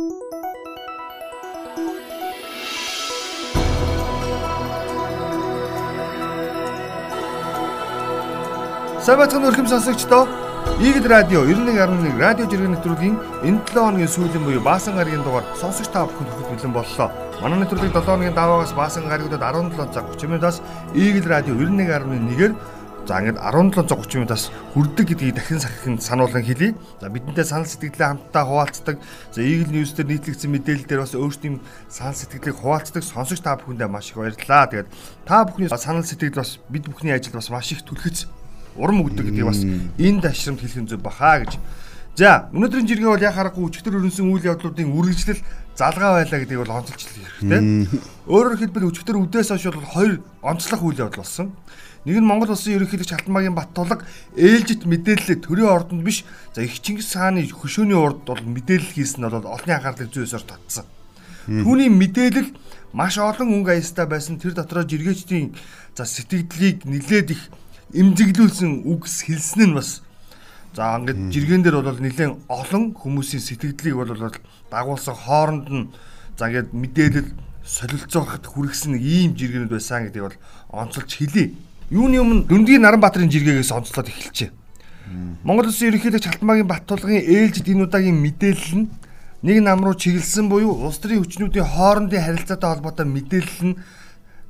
Сабацхан өрхөм сонсогчдоо Игэл радио 91.1 радио жиргэн нэвтрүүлгийн энэ 7 хоногийн сүүлийн буюу Баасан гарагийн дугаар сонсогч та бүхэнд хүргэх бэлэн боллоо. Манай нэвтрүүлэг 7 хоногийн даваагаас Баасан гарагуудад 17 цаг 30 минутаас Игэл радио 91.1-ээр за ингээд 17 цаг 30 минутаас хүрдэг гэдгийг дахин сахин сануулan хэлье. За бидэнтэй санал сэтгэлээ хамтдаа хуваалцдаг. За Игэл News дээр нийтлэгдсэн мэдээлэл дээр бас өөрсдийн санал сэтгэлийг хуваалцдаг сонсогч та бүхэндээ маш их баярлалаа. Тэгээд та бүхний санал сэтгэл бас бид бүхний ажил бас маш их түлхэц урам өгдөг гэдгийг бас энэ дашрамд хэлэх нь зөв бахаа гэж. За өнөөдрийн жиргээ бол яхаарахгүй өчтөр өрнсөн үйл явдлуудын үргэлжлэл залгаа байлаа гэдгийг бол онцолж хэлэх хэрэгтэй. Өөрөөр хэлбэл өчтөр үдээс хойш бол хоёр онцлог үйл явдал болсон. Нэг нь Монгол улсын ерөнхийлөгч Халтмаагийн Баттулга ээлжит мэдээлэл төрийн ордонд биш за их Чингис хааны хөшөөний урд бол мэдээлэл хийсэн нь бол олонний анхаарлыг зөөсөөр татсан. Түүний мэдээлэл маш олон өнгө аястай байсан тэр дотроо жиргээчдийн за сэтгэлдлийг нилээд их эмзэглүүлсэн үгс хэлсэн нь бас за ингээд жиргэн дээр бол нэлээд олон хүмүүсийн сэтгэлдлийг бол дагуулсан хооронд нь за ингээд мэдээлэл солилцоохот хүргэсэн ийм жиргэнүүд байсан гэдгийг бол онцолж хэлье. Юуны өмнө Дүндгийн Наранбаатарын жиргээс онцлоод эхэлжээ. Монгол Улсын ерөнхийлөгч Халтмаагийн Баттулгын ээлжид энэ удаагийн мэдээлэл нь нэг нам руу чиглэсэн буюу улс төрийн хүчнүүдийн хоорондын харилцаатай холбоотой мэдээлэл нь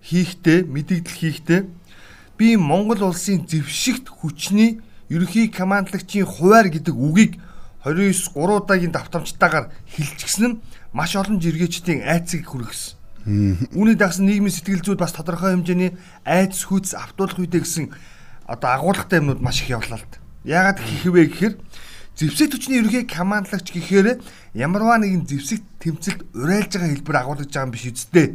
хийхдээ мэдээлэл хийхдээ би Монгол улсын зэвшигт хүчний ерөнхий командлагчийн хуваар гэдэг үгийг 29 3 удаагийн давтамжтайгаар хилчгсэн нь маш олон жиргээчдийн айцыг хүргэсэн. Үүний дагсан нийгмийн сэтгэл зүйд бас тодорхой хэмжээний айц хүч автуулах үедээ гэсэн одоо агуулгатай юмнууд маш их явлаа л да. Яагаад гэхвэ гэхээр зэвсэг хүчний ерөнхий командлагч гэхээр ямарваа нэгэн зэвсэг тэмцэлд урайлж байгаа хэлбэр агуулж байгаа юм биш үсттэй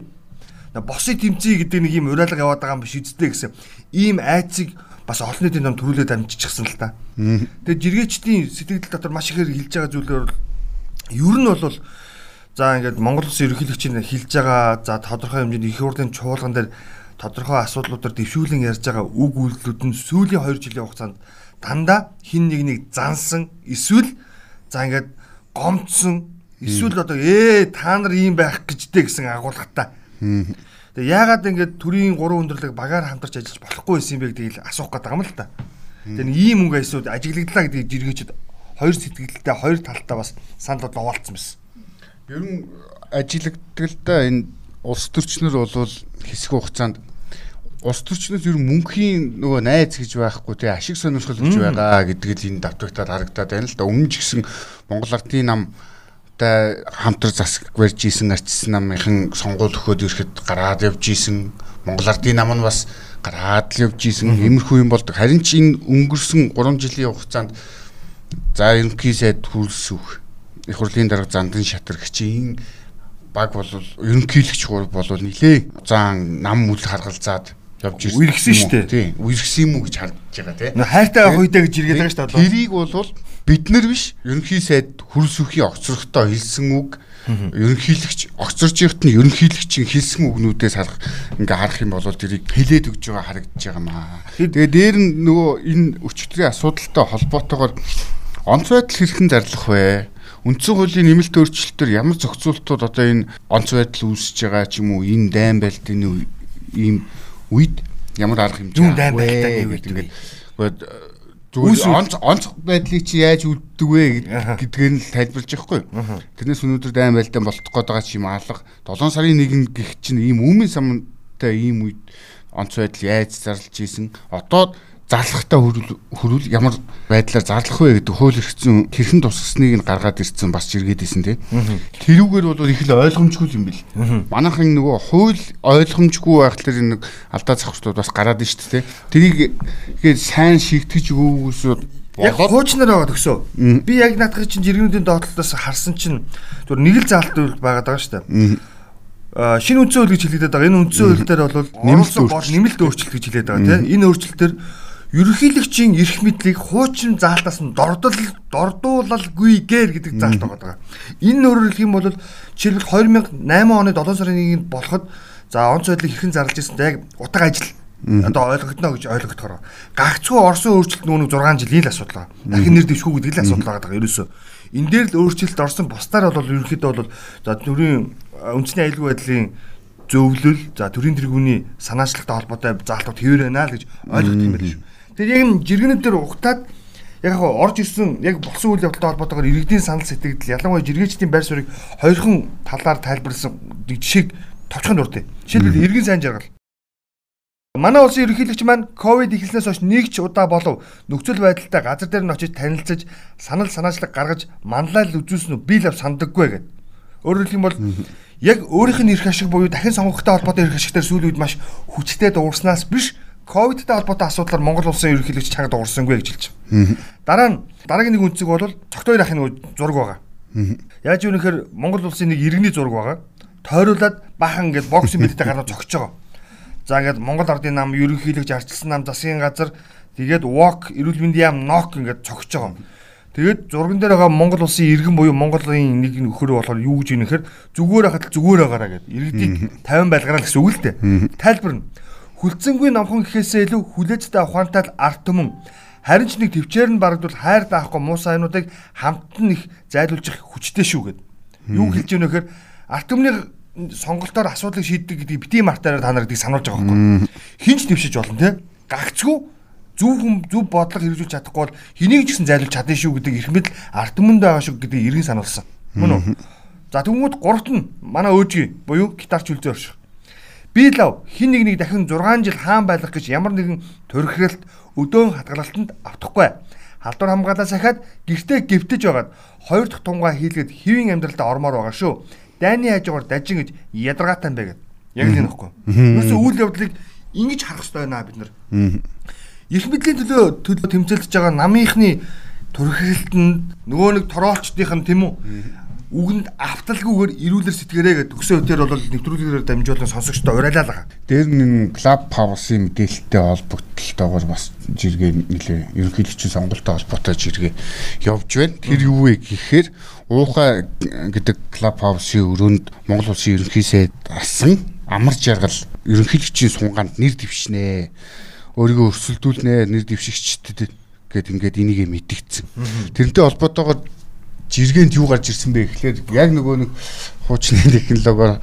босыг тэмцэе гэдэг нэг юм уриалга яваад байгаа юм биш үсттэй гэсэн ийм айцыг бас олон нийтийн ном төрүүлээд амжчихсан л та. Тэгээд жиргээчдийн сэтгэл дотор маш ихээр хилж байгаа зүйлээр ер нь бол за ингээд Монгол Улсын ерөнхийлөгчийн хилж байгаа за тодорхой хэмжээний их хурлын чуулган дээр тодорхой асуудлуудаар дэвшүүлэн ярьж байгаа үг үйлдэлүүд нь сүүлийн 2 жилийн хугацаанд дандаа хин нэг нэг зансан эсвэл за ингээд гомцсон эсвэл одоо ээ та нар ийм байх гэжтэй гэсэн агуулгатай Тэгээ яагаад ингэж төрийн 3 өндөрлөг багаар хамтарч ажиллаж болохгүй байсан юм бэ гэдгийг асуух байгаа юм л та. Тэгээ ийм мөнгө айсууд ажиглагдлаа гэдгийг жиргээчд хоёр сэтгэлдээ хоёр талтаа бас санал довоолцсон байсан. Ер нь ажиглагдaltaа энэ улс төрчнөр болвол хэсэг хугацаанд улс төрчнөөс ер нь мөнхийн нөгөө найз гэж байхгүй тий ашиг сонирхол гэж байгаа гэдгийг л энэ давтагтаад харагдаад байна л да. Өмнө ч гэсэн Монгол Ардын нам та хамтар засаг барьж исэн артист намынхан сонгуул өгөхөд ирэхэд гараад явж исэн Монгол Ардын нам нь бас гараад л явж исэн иймэрхүү юм болдог. Харин ч энэ өнгөрсөн 3 жилийн хугацаанд за ерөнхий сайд хүрэлсүх их хурлын дарга зандан шатаргчийн баг бол ерөнхийлөгч гур бол нилээ зан нам үл харгалзаад явж ирсэн. Үерхсэн шүү дээ. Тийм, үерхсэн юм уу гэж харагдаж байгаа тийм. Хайртай хуйдаа гэж иргээд байгаа шүү дээ. Тэрийг бол бид нар биш ерөнхий сайд хөрсөхийн огцрогтой хэлсэн үг ерөнхийлөгч огцорж ихт нь ерөнхийлөгчийн хэлсэн үгнүүдээс харах ингээ харах юм бол тэрийг хэлээд өгж байгаа харагдаж байгаа маа. Тэгээ дээр нь нөгөө энэ өчтөрийн асуудалтай холбоотойгоор онц байдал хэрхэн зарлах вэ? Үндсэн хуулийн нэмэлт өөрчлөлтөөр ямар зохицуултууд одоо энэ онц байдал үүсэж байгаа ч юм уу энэ дайм байлтын ийм үед ямар арга хэмжээ юу дайм байлтаа гэвэл ингээд Зүгээр онц онц байдлыг чи яаж үлддэг вэ гэдгээр нь тайлбарлаж байхгүй. Тэрнээс өнөөдөр дайм байлдаан болтох гээд байгаа чи юм алга 7 сарын 1 гих чинь ийм өмнө самтай ийм үед онц байдал яаж зарлж ийсэн. Одоо зарлахтаа хөрвөл ямар байдлаар зарлах вэ гэдэг хууль эрхцэн хэрхэн тусгасныг нь гаргаад ирсэн бас жиргээд исэн тий. Тэрүүгээр бол их л ойлгомжгүй юм бил. Манайхан нөгөө хууль ойлгомжгүй байх тэр нэг алдаа завхртууд бас гараад ин шүү дээ. Тэрийг гээд сайн шийтгэж өгөөс Яг хуучнаар байгаа төгсөө. Би яг наадах чинь жиргэнүүдийн доотлолоос харсан чинь зөв нэг л заалт байгаад байгаа шүү дээ шинэ үндсэн хууль гэж хэлээд байгаа. Энэ үндсэн хууль дээр бол нэмэлт өөрчлөлт гэж хэлээд байгаа тийм. Энэ өөрчлөлтөөр ерөнхийлөгчийн эрх мэдлийг хуучин заалтаас нь дордол дордуулалгүйгээр гэдэг заалт байгаа. Энэ өөрөөр хэлэх юм бол жишээлбэл 2008 оны 7 сарын 1-нд болоход за онц байдлыг хэрхэн зарлж ирсэн яг утга ажил одоо ойлгогдно гэж ойлгогдохоор гагцгүй Орсын өөрчлөлт нүүн 6 жилийн л асуудал байгаа. Дахин нэр дэвшгүй гэдэг л асуудал байгаа даа ерөөсөө. энэ дээр л өөрчлөлт орсон бусдаар бол ерөнхийдөө бол за төрийн үндэсний аюулгүй байдлын зөвлөл за төрийн тэргүүний санаачлагтай холбоотой заалтууд хэвээр байна л гэж ойлгох юм байна шүү. Тэгэхээр яг энэ жиргэнүүд дээр ухтаад яг яг орж ирсэн яг болсон үйл явдалтай холбоотойгоор иргэдийн санал сэтгэл ялангуяа жиргээчдийн байр суурийг хоёрхан талаар тайлбарласан жишээг товчхон дуртай. Жишээлбэл иргэн сайн жаргал. Манай улсын ерөнхийлөгч маань ковид эхэлснээс хойш нэг ч удаа болов нөхцөл байдалтай газар дээр нь очиж танилцаж санал санаачлаг гаргаж манлайл үзүүлсэн үү би л сандаггүй гэдэг. Өөрөөр хэлбэл яг өөрийнх нь эрх ашиг буюу дахин сонгогчтой холбоотой эрх ашигтай сүүлийн үед маш хүчтэй дуурснаас биш ковидтай холбоотой асуудлаар Монгол улсын ерөнхийлөгч чанга дуурсангүй гэж хэлж байна. Дараа нь дараагийн нэг үнцэг бол цогтой ахын зураг байгаа. Яаж юу нэхэр Монгол улсын нэг иргэний зураг байгаа. Тойруулаад бахан ингээд боксын мэдтэй гараад цогч байгаа. За ингээд Монгол ардын нам ерөнхийлөгч арчилсан нам засгийн газар тэгээд walk эрүүл мэндийн яам нок ингээд цогч байгаа. Тэгээд зурган дээр байгаа Монгол улсын иргэн буюу Монголын нэг нөхөр болохоор юу гэж юм нэхэр зүгээр хахад зүгээр байгаараа гэдэг. Иргэдийг 50 байлгараа гэсэн үг л дээ. Тайлбар нь Хүлцэнгүй номхон гэхээсээ илүү хүлээжтэй ухаантай арт түмэн харин ч нэг төвчээр нь барагдвал хайр даахгүй муу сайнуудыг хамт нь их зайлуулж их хүчтэй шүү гэд. Юу хэлж вэ гэхээр арт түмний сонголтоор асуудлыг шийддэг гэдгийг бити мартаараа та нар гэдгийг сануулж байгаа байхгүй. Хинч твшиж болно те. Гагцгүй зөв хүм зөв бодлого хэрэгжүүлж чадахгүй бол хэнийг ч гэсэн зайлуулж чадна шүү гэдэг их мэдл арт түмэнд байгаа шүү гэдгийг эргэн сануулсан. Мөн үү? За тэгмүүд гуравт нь манай өөжий буюу гитарч үлзээ орших. Би лав хин нэг нэг дахин 6 жил хаан байлгах гэж ямар нэгэн төрхрэлт өдөөн хатгалалтанд автахгүй. Халдвар хамгаалаа сахиад гэртээ гівтэж байгаад хоёр дахь тунгаа хийлгээд хэвийн амьдралдаа ормоор байгаа шүү. Дайны хажуугаар дажин гэж ядаргаатай юм бэ гэд. Яг л энэ ихгүй. Юусе үйл явдлыг ингэж харах хэрэгтэй байна бид нар. Их мэдлийн төлөө төлөө тэмцэлдэж байгаа намынхны төрхрэлтэнд нөгөө нэг тороолчдынх нь тийм үү үгэнд авталгүйгээр ирүүлэр сэтгэрээ гэдэг төгсөө өдөр бол нэвтрүүлгээр дамжуулан сонсогчдоо урайлаа л байгаа. Дээр нэг клуб хаусын мэдээлэлтэй холбогдлолтойгоор бас жиргээ нэлээ ерөнхийлөгчийн сонголттой холбоотой жиргээ явж байна. Тэр юу вэ гэхээр уухай гэдэг клуб хаусын өрөөнд Монгол улсын ерөнхийсээ асан амар жаргал ерөнхийлөгчийн сунганд нэр дэвшнэ. Өөрийгөө өрсөлдүүлнэ нэр дэвшигчдэд гэд ингээд энийг мэдгдсэн. Тэрнтэй холбоотойгоор жиргэнд юу гарч ирсэн бэ гэхлээр яг нөгөө нэг хуучны технологиор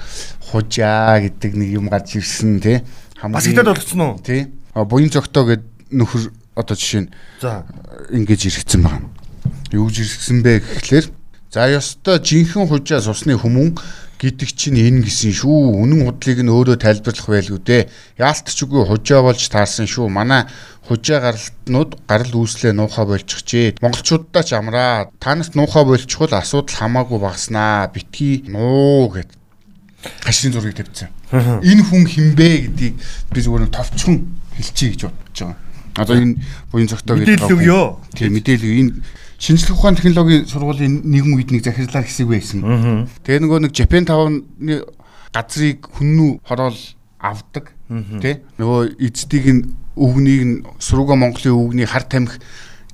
хужаа гэдэг нэг юм гарч ирсэн тий. Бас идэд болгоцсон уу? Тий. Буян цогтоо гэд нөхөр одоо жишээ нь за ингэж иргэцэн байна. Юу гэж иргэсэн бэ гэхлээр за ёстой жинхэнэ хужаа сусны хүмүүн гэдэг чинь энэ гисэн шүү. Үнэн худлыг нь өөрөө тайлбарлах байлгүй дээ. Яалтч үгүй хужаа болж таарсан шүү. Манай хужаа гаралтнууд гарал үүслээ нуухай болчихжээ. Монголчуудаа ч амраа. Танаас нуухай болчихвол асуудал хамаагүй багаснаа. Битгий нуу гэд хашийн зургийг тавьсан. Энэ хүн хинбэ гэдгийг би зүгээр нь товчхон хэлчихье гэж бодож байгаа. Одоо энэ буян цогтоо гэдэг мэдээлэл өгөө. Тийм мэдээлэл энэ шинжлэх ухааны технологийн сургуулийн нэгэн үед нэг захирлаар хэсэг байсан. Тэгээ нөгөө нэг Japan 5-ны газрыг хүннүү хороол авдаг тий нөгөө эцдийг нь өвгнийг нь Сурууга Монголын өвгний хар тамхи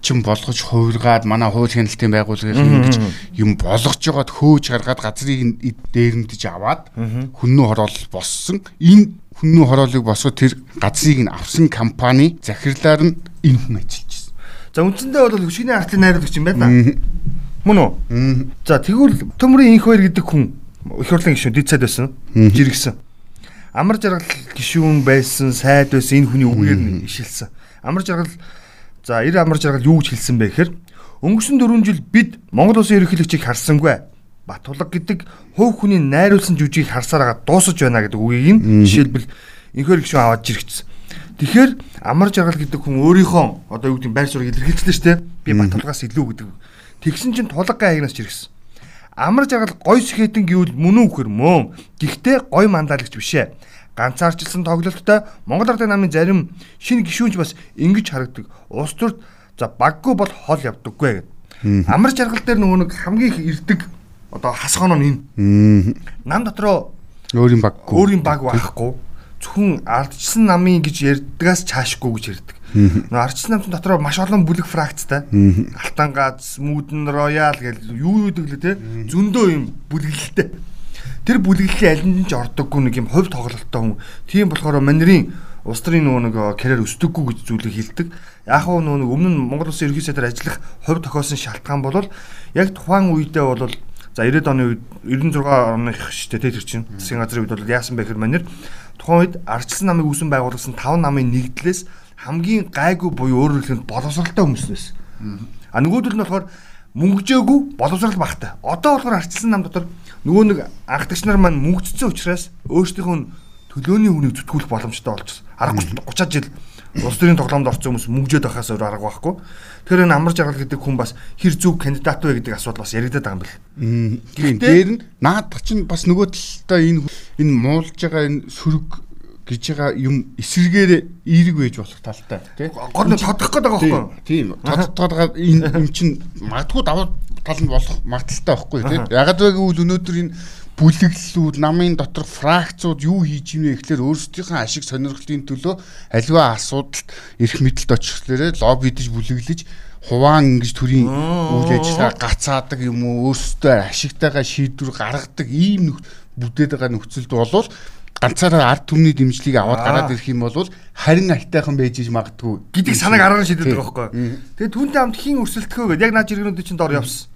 чин болгож хувиргаад манай хууль хяналтын байгууллагын ингэж юм болгож жагаад хөөж гаргаад газрыг дээрэмдэж аваад хүннүү хороол боссон энэ хүннүү хороолыг босгоод тэр газрыг нь авсан компани захирлаар нь энэ хүн ажиллаж За үндсэндээ бол хөшигний артлын найруулагч юм байна. Мөн үү? За тэгвэл төмрийн инх хоёр гэдэг хүн их хурлын гишүүн дид сайд байсан. Жиргсэн. Амар жаргал гишүүн байсан, сайд байсан энэ хүний үгээр нь ишилсэн. Амар жаргал за 90 амар жаргал юу гэж хэлсэн бэ гэхээр өнгөрсөн 4 жил бид Монгол улсын ерөнхийлөгчийг харсангүй. Батулга гэдэг хувь хүний найруулсан жүжигийг харсаар байгаа дуусаж байна гэдэг үгийг нь жишээлбэл инхээр гişүүн аваад жиргсэн. Тэгэхээр амар жаргал гэдэг хүн өөрийнхөө одоо юу гэдэг байр суурийг илэрхийлчихлээ шүү дээ. Би Батулгаас илүү гэдэг. Тэгсэн чинь тулгагийн хаягнаас ч иргэсэн. Амар жаргал гой сэхэтэн гэвэл мөн үү хөрмөө. Гэхдээ гой мандаалагч бишээ. Ганцаарчилсан тоглолттой Монгол Ардын намын зарим шинэ гишүүнч бас ингэж харагдаг. Улс төрд за баггүй бол хол явдаггүй гэдэг. Амар жаргал дээр нөгөө нэг хамгийн их ирдэг одоо хасгоно нь энэ. Нам дотроо өөрийн баггүй. Өөрийн баг байхгүй зөвхөн ардчсан намын гэж ярьдгаас чаашгүй гэж ярьдаг. Нөө ардчсан намын дотроо маш олон бүлэг фракцтай. Алтан гац, Мүүдэн Роял гэж юу юу гэдэг лээ те зөндөө юм бүлэглэлтэй. Тэр бүлэглэлийн аль нь ч ордоггүй нэг юм хувь тоглолттой хүн. Тийм болохоор манерийн улс төрийн нөгөө нэг карьер өсдөггүй гэж зүйлийг хэлдэг. Яг хөө нөгөө нэг өмнө нь Монгол Улсын ерөнхий сайдаар ажиллах хувь тохиолсон шалтгаан бол яг тухайн үедээ бол за 90-ад оны үед 96 оных штэ тэр чинь засгийн газрын үед бол яасан бэ гэхээр манер тухайн үед ардчилсан намыг үүсэн байгуулсан 5 намын нэгдлээс хамгийн гайгүй буюу өөрөөр хэлбэл боловсралтай хүмүүс байсан. А нөгөөдөл нь болохоор мөнгөжөөгүй боловсрал багтай. Одоо болохоор ардчилсан нам дотор нөгөө нэг анхдагч нар маань мөнгөцсөн учраас өөрсдийнхөө төлөөний хүнийг зүтгүүлэх боломжтой болж аргагүй 30 жил улс төрийн тоглоомд орсон хүмүүс мөнгөжөөд байхаас өөр арга байхгүй. Тэгэхээр энэ амар жаргал гэдэг хүн бас хэр зүг кандидат вэ гэдэг асуудал бас яригдаад байгаа юм бэл. Тийм дээр нь наадах чинь бас нөгөө талдаа энэ энэ муулж байгаа энэ сөрөг гэж байгаа юм эсэргээр эерэг байж болох талтай тий. Гол нь тодох гээд байгаа байхгүй. Тийм. Тодтоод байгаа энэ юм чинь магадгүй давуу тал нь болох магадaltaй байхгүй тий. Ягаад вэ гэвэл өнөөдөр энэ бүлэглэлүүд намын дотор фракцууд юу хийж ийнэ гэхлээр өөрсдийнхөө ашиг сонирхлын төлөө аливаа асуудалд эрх мэдэлд очихлээрээ лоббидж бүлэглэж хуваан ингэж төрийн үйл ажиллагаа гацаадаг юм уу өөрсдөө ашигтайгаа шийдвэр гаргадаг ийм бүдээд байгаа нөхцөлд болвол ганцаараа ард түмний дэмжлэгийг аваад гараад ирэх юм бол харин айтайхан байж иж магадгүй гэдэг санааг аргаар шийдэж байгаа байхгүй. Тэгээ түүнтэй хамт хин өрсөлдөхөө гэдэг яг наад жиргэнүүд чинь дор явсан.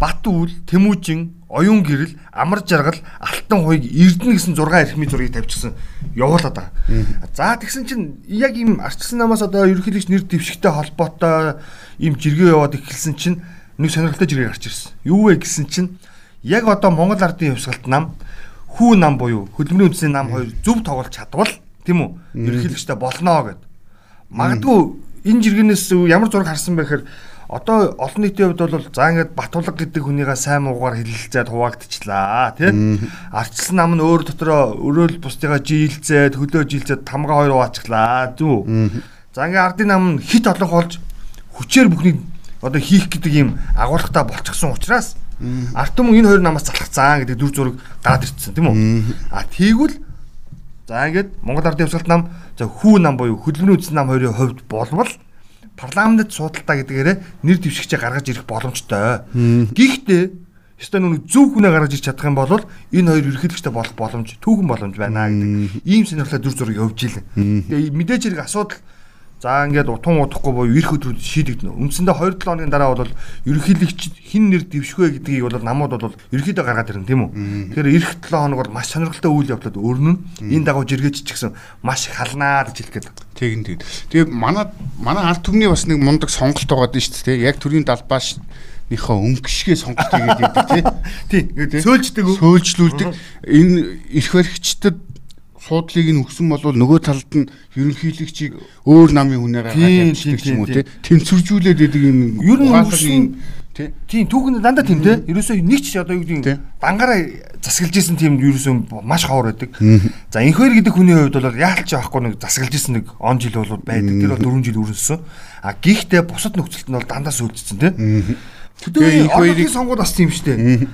Бат үйл, Тэмүүжин, Оюун гэрэл, Амар жаргал, Алтан хуйг Эрдэнэ гэсэн 6 эрхмийн зургийг тавьчихсан явуулаад байгаа. За тэгсэн чинь яг ийм арчилсан намаас одоо ерөнхийлөгч нэр дэвшигтэй холбоотой ийм жиргээ яваад эхэлсэн чинь нэг сонирхолтой жиргээ гарч ирсэн. Юу вэ гэсэн чинь яг одоо Монгол ардын хувьсгалт нам хүү нам буюу хөдөлмөрийн үндэсний нам хоёр зөв тоглож чадвал тийм үү ерөнхийлөгчтэй болно гэд. Магадгүй энэ жиргэнээс ямар зураг харсан бэ гэхээр одоо олон нийтийн хувьд бол за ингээд Батулга гэдэг хүнийгээ сайн муугаар хилэлцээд хуваагдчихлаа тий. Арчилсан нам нь өөр дотроо өрөөл бусдыгаа жилзээд хөлөө жилзээд тамга хоёр хуваачглаа зү. За ингээд ардын нам нь хит олон болж хүчээр бүхнийг одоо хийх гэдэг юм агуулгатай болчихсон учраас арт юм энэ хоёр намаас залхацсан гэдэг дүр зураг гараад ирсэн тийм үү. А тэгвэл за ингээд Монгол ардын хувьсгалт нам за хүү нам буюу хөдөлмөрийн үндэс нам хоёрын хувьд болвол парламентд судалдаа гэдгээрээ нэр дэвшигчээ гаргаж ирэх боломжтой. Гэхдээ ёстой нүг зөв хүнээ гаргаж ирч чадах юм бол энэ хоёр ерөнхийлөгчтэй болох боломж түүхэн боломж байна гэдэг ийм сонирхолтой дүр зураг явж ийлээ. Тэгээ мэдээж хэрэг асуудал За ингээд утун удахгүй буюу ирэх өдрүүд шийдэгдэнэ. Үндсэндээ 2-7 хоногийн дараа бол ерөнхийлөгч хин нэр дэвшгүй гэдгийг бол намууд бол ерөөхдөө гаргаад ирнэ тийм үү. Тэгэхээр ирэх 7 хоног бол маш сонирхолтой үйл явдлууд өрнөн энэ дагуу жиргээч ч гэсэн маш халнаа гэж хэлэх гээд. Тэгин тэгин. Тэгээ манай манай ард түмний бас нэг мундаг сонголт байгаа дээ шүү дээ. Яг төрийн далбааш нөхөө өнгөшгээ сонголт хийгээд байдаг тий. Тий. Сөөлждөг. Сөөлжлүүлдэг. Энэ эрх баригчдад суудлыг нь өгсөн бол нөгөө талд нь ерөнхийлөгчийг өөр намын хүнээр гаргаж явуулдаг юм уу те тэнцвэржүүлээд байдаг юм ер нь өгсөн тийм түүхэн дандаа тийм те ерөөсөө нэг ч одоо юу гэдэг дангаараа засаглаж исэн тийм ерөөсөө маш ховор байдаг. За инхвэр гэдэг хүний хувьд бол яалч яахгүй нэг засаглаж исэн нэг он жил бол байдаг тэр бол 4 жил үргэлжсэн. А гихтээ бусад нөхцөлд нь бол дандаа сүйдсэн те төдөө инхвэрийн сонгуул бас тийм штэ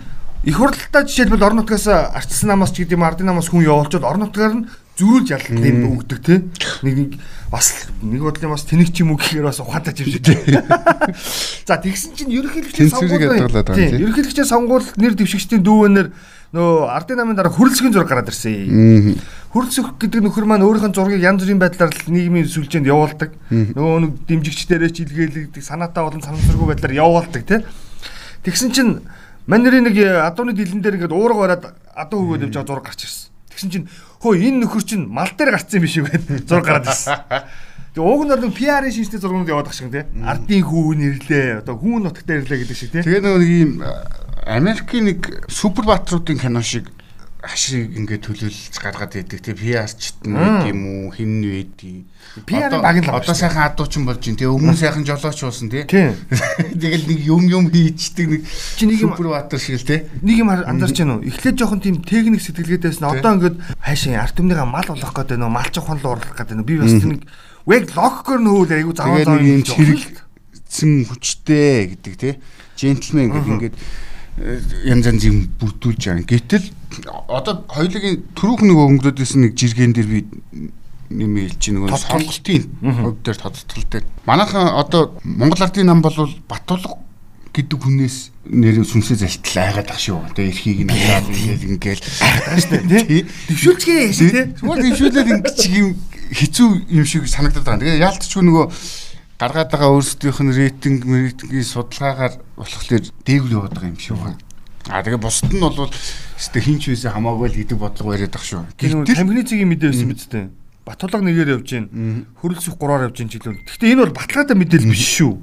Их хурлалтаа жишээлбэл орон нутгаас арчилсан намаас ч гэдэг юм ардын намаас хүн явуулчод орон нутгаар нь зөрүүлж ялалт юм өгдөг те. Нэг бас нэг бодлын бас тэнэг ч юм уу гэхээр бас ухаантай юм шиг. За тэгсэн чинь ерөнхийлөгчийн сонгуул. Тийм ерөнхийлөгчийн сонгуул нэр дэвшигчдийн дүүвэнээр нөө ардын намын дараа хөрөлсгийн зураг гараад ирсэн. Хөрөлсөх гэдэг нөхөр маань өөрийнх нь зургийг янз бүрийн байдлаар нийгмийн сүлжээнд явуулдаг. Нөгөө нэг дэмжигчдэрээ ч илгээлэгдэг, санаатай болон санамсаргүй байдлаар явуулдаг те. Тэгсэн чинь Манерийн нэг э, адууны дэлэн дээр ингээд уурга бараад адуу хөвгөөд явж байгаа зураг гарч ирсэн. Тэгсэн чинь хөө энэ нөхөр чинь мал дээр гарцсан биш үү гэдэг зураг гараад ирсэн. Тэгээ ууг нь бол PR-ийн шинжтэй зургууд яваад байгаа шиг тий. Ардын хүүн нэрлээ. Одоо хүүн нутагтаа нэрлээ гэдэг шиг тий. Тэгээ нэг ийм э, Америкийн нэг супер баатруудын кино шиг ашиг ингээд төлөөлж гаргаад идэг те PR-чт нь гэдэг юм уу хин нь байдгийг PR баг л одоо сайхан адуучин болж байна. Те өмнө сайхан жолооч уусан те тэгэл нэг юм юм хийчдэг нэг чи нэг юм супербаатар шиг л те нэг юм анзарч байна уу эхлээд жоохон тийм техник сэтгэлгээдээс нь одоо ингээд хайшаа арт өмнөгаа мал болох гэдэг нөө малч ухаан руу орлох гэдэг би бас нэг вэг логикоор нөөл айгу заваа заваа юм хэрэгцсэн хүчтэй гэдэг те джентльмен гэдэг ингээд янз янз юм бүрдүүлж байгаа. Гэтэл одоо хоёулын түрүүх нэг өнгөрөөдөөс нэг жиргэн дээр би нэмээ хэлж нөгөө сонголтын хувь дээр тодтол дээр манайхан одоо Монгол ардын нам бол Батулга гэдэг хүнээс нэр сүнсээ залтал айгаад ах шүү. Тэгээ эрхийг нь аваад ингээд ингээд Тааштай тий. Дэвшүүлцгээ шиг тий. Зүгээр дэвшүүлээд ингээд юм хэцүү юм шиг санагдаад байгаа. Тэгээ яалтчгүй нөгөө гаргаад байгаа өөрсдийнх нь рейтинг рейтингийн судалгаагаар болохоор дээгүүр яваад байгаа юм шиг байна. А тэгээ бусд нь бол өстө хинч үйсэ хамаагүй л гэдэг бодлого яриад ах шүү. Нөгөө тамхины цэгийн мэдээ байсан биз дээ. Батулга нэгээр явж гин. Хөрөлсөх гураар явж гин жилүүн. Гэхдээ энэ бол баталгаатай мэдээлэл биш шүү.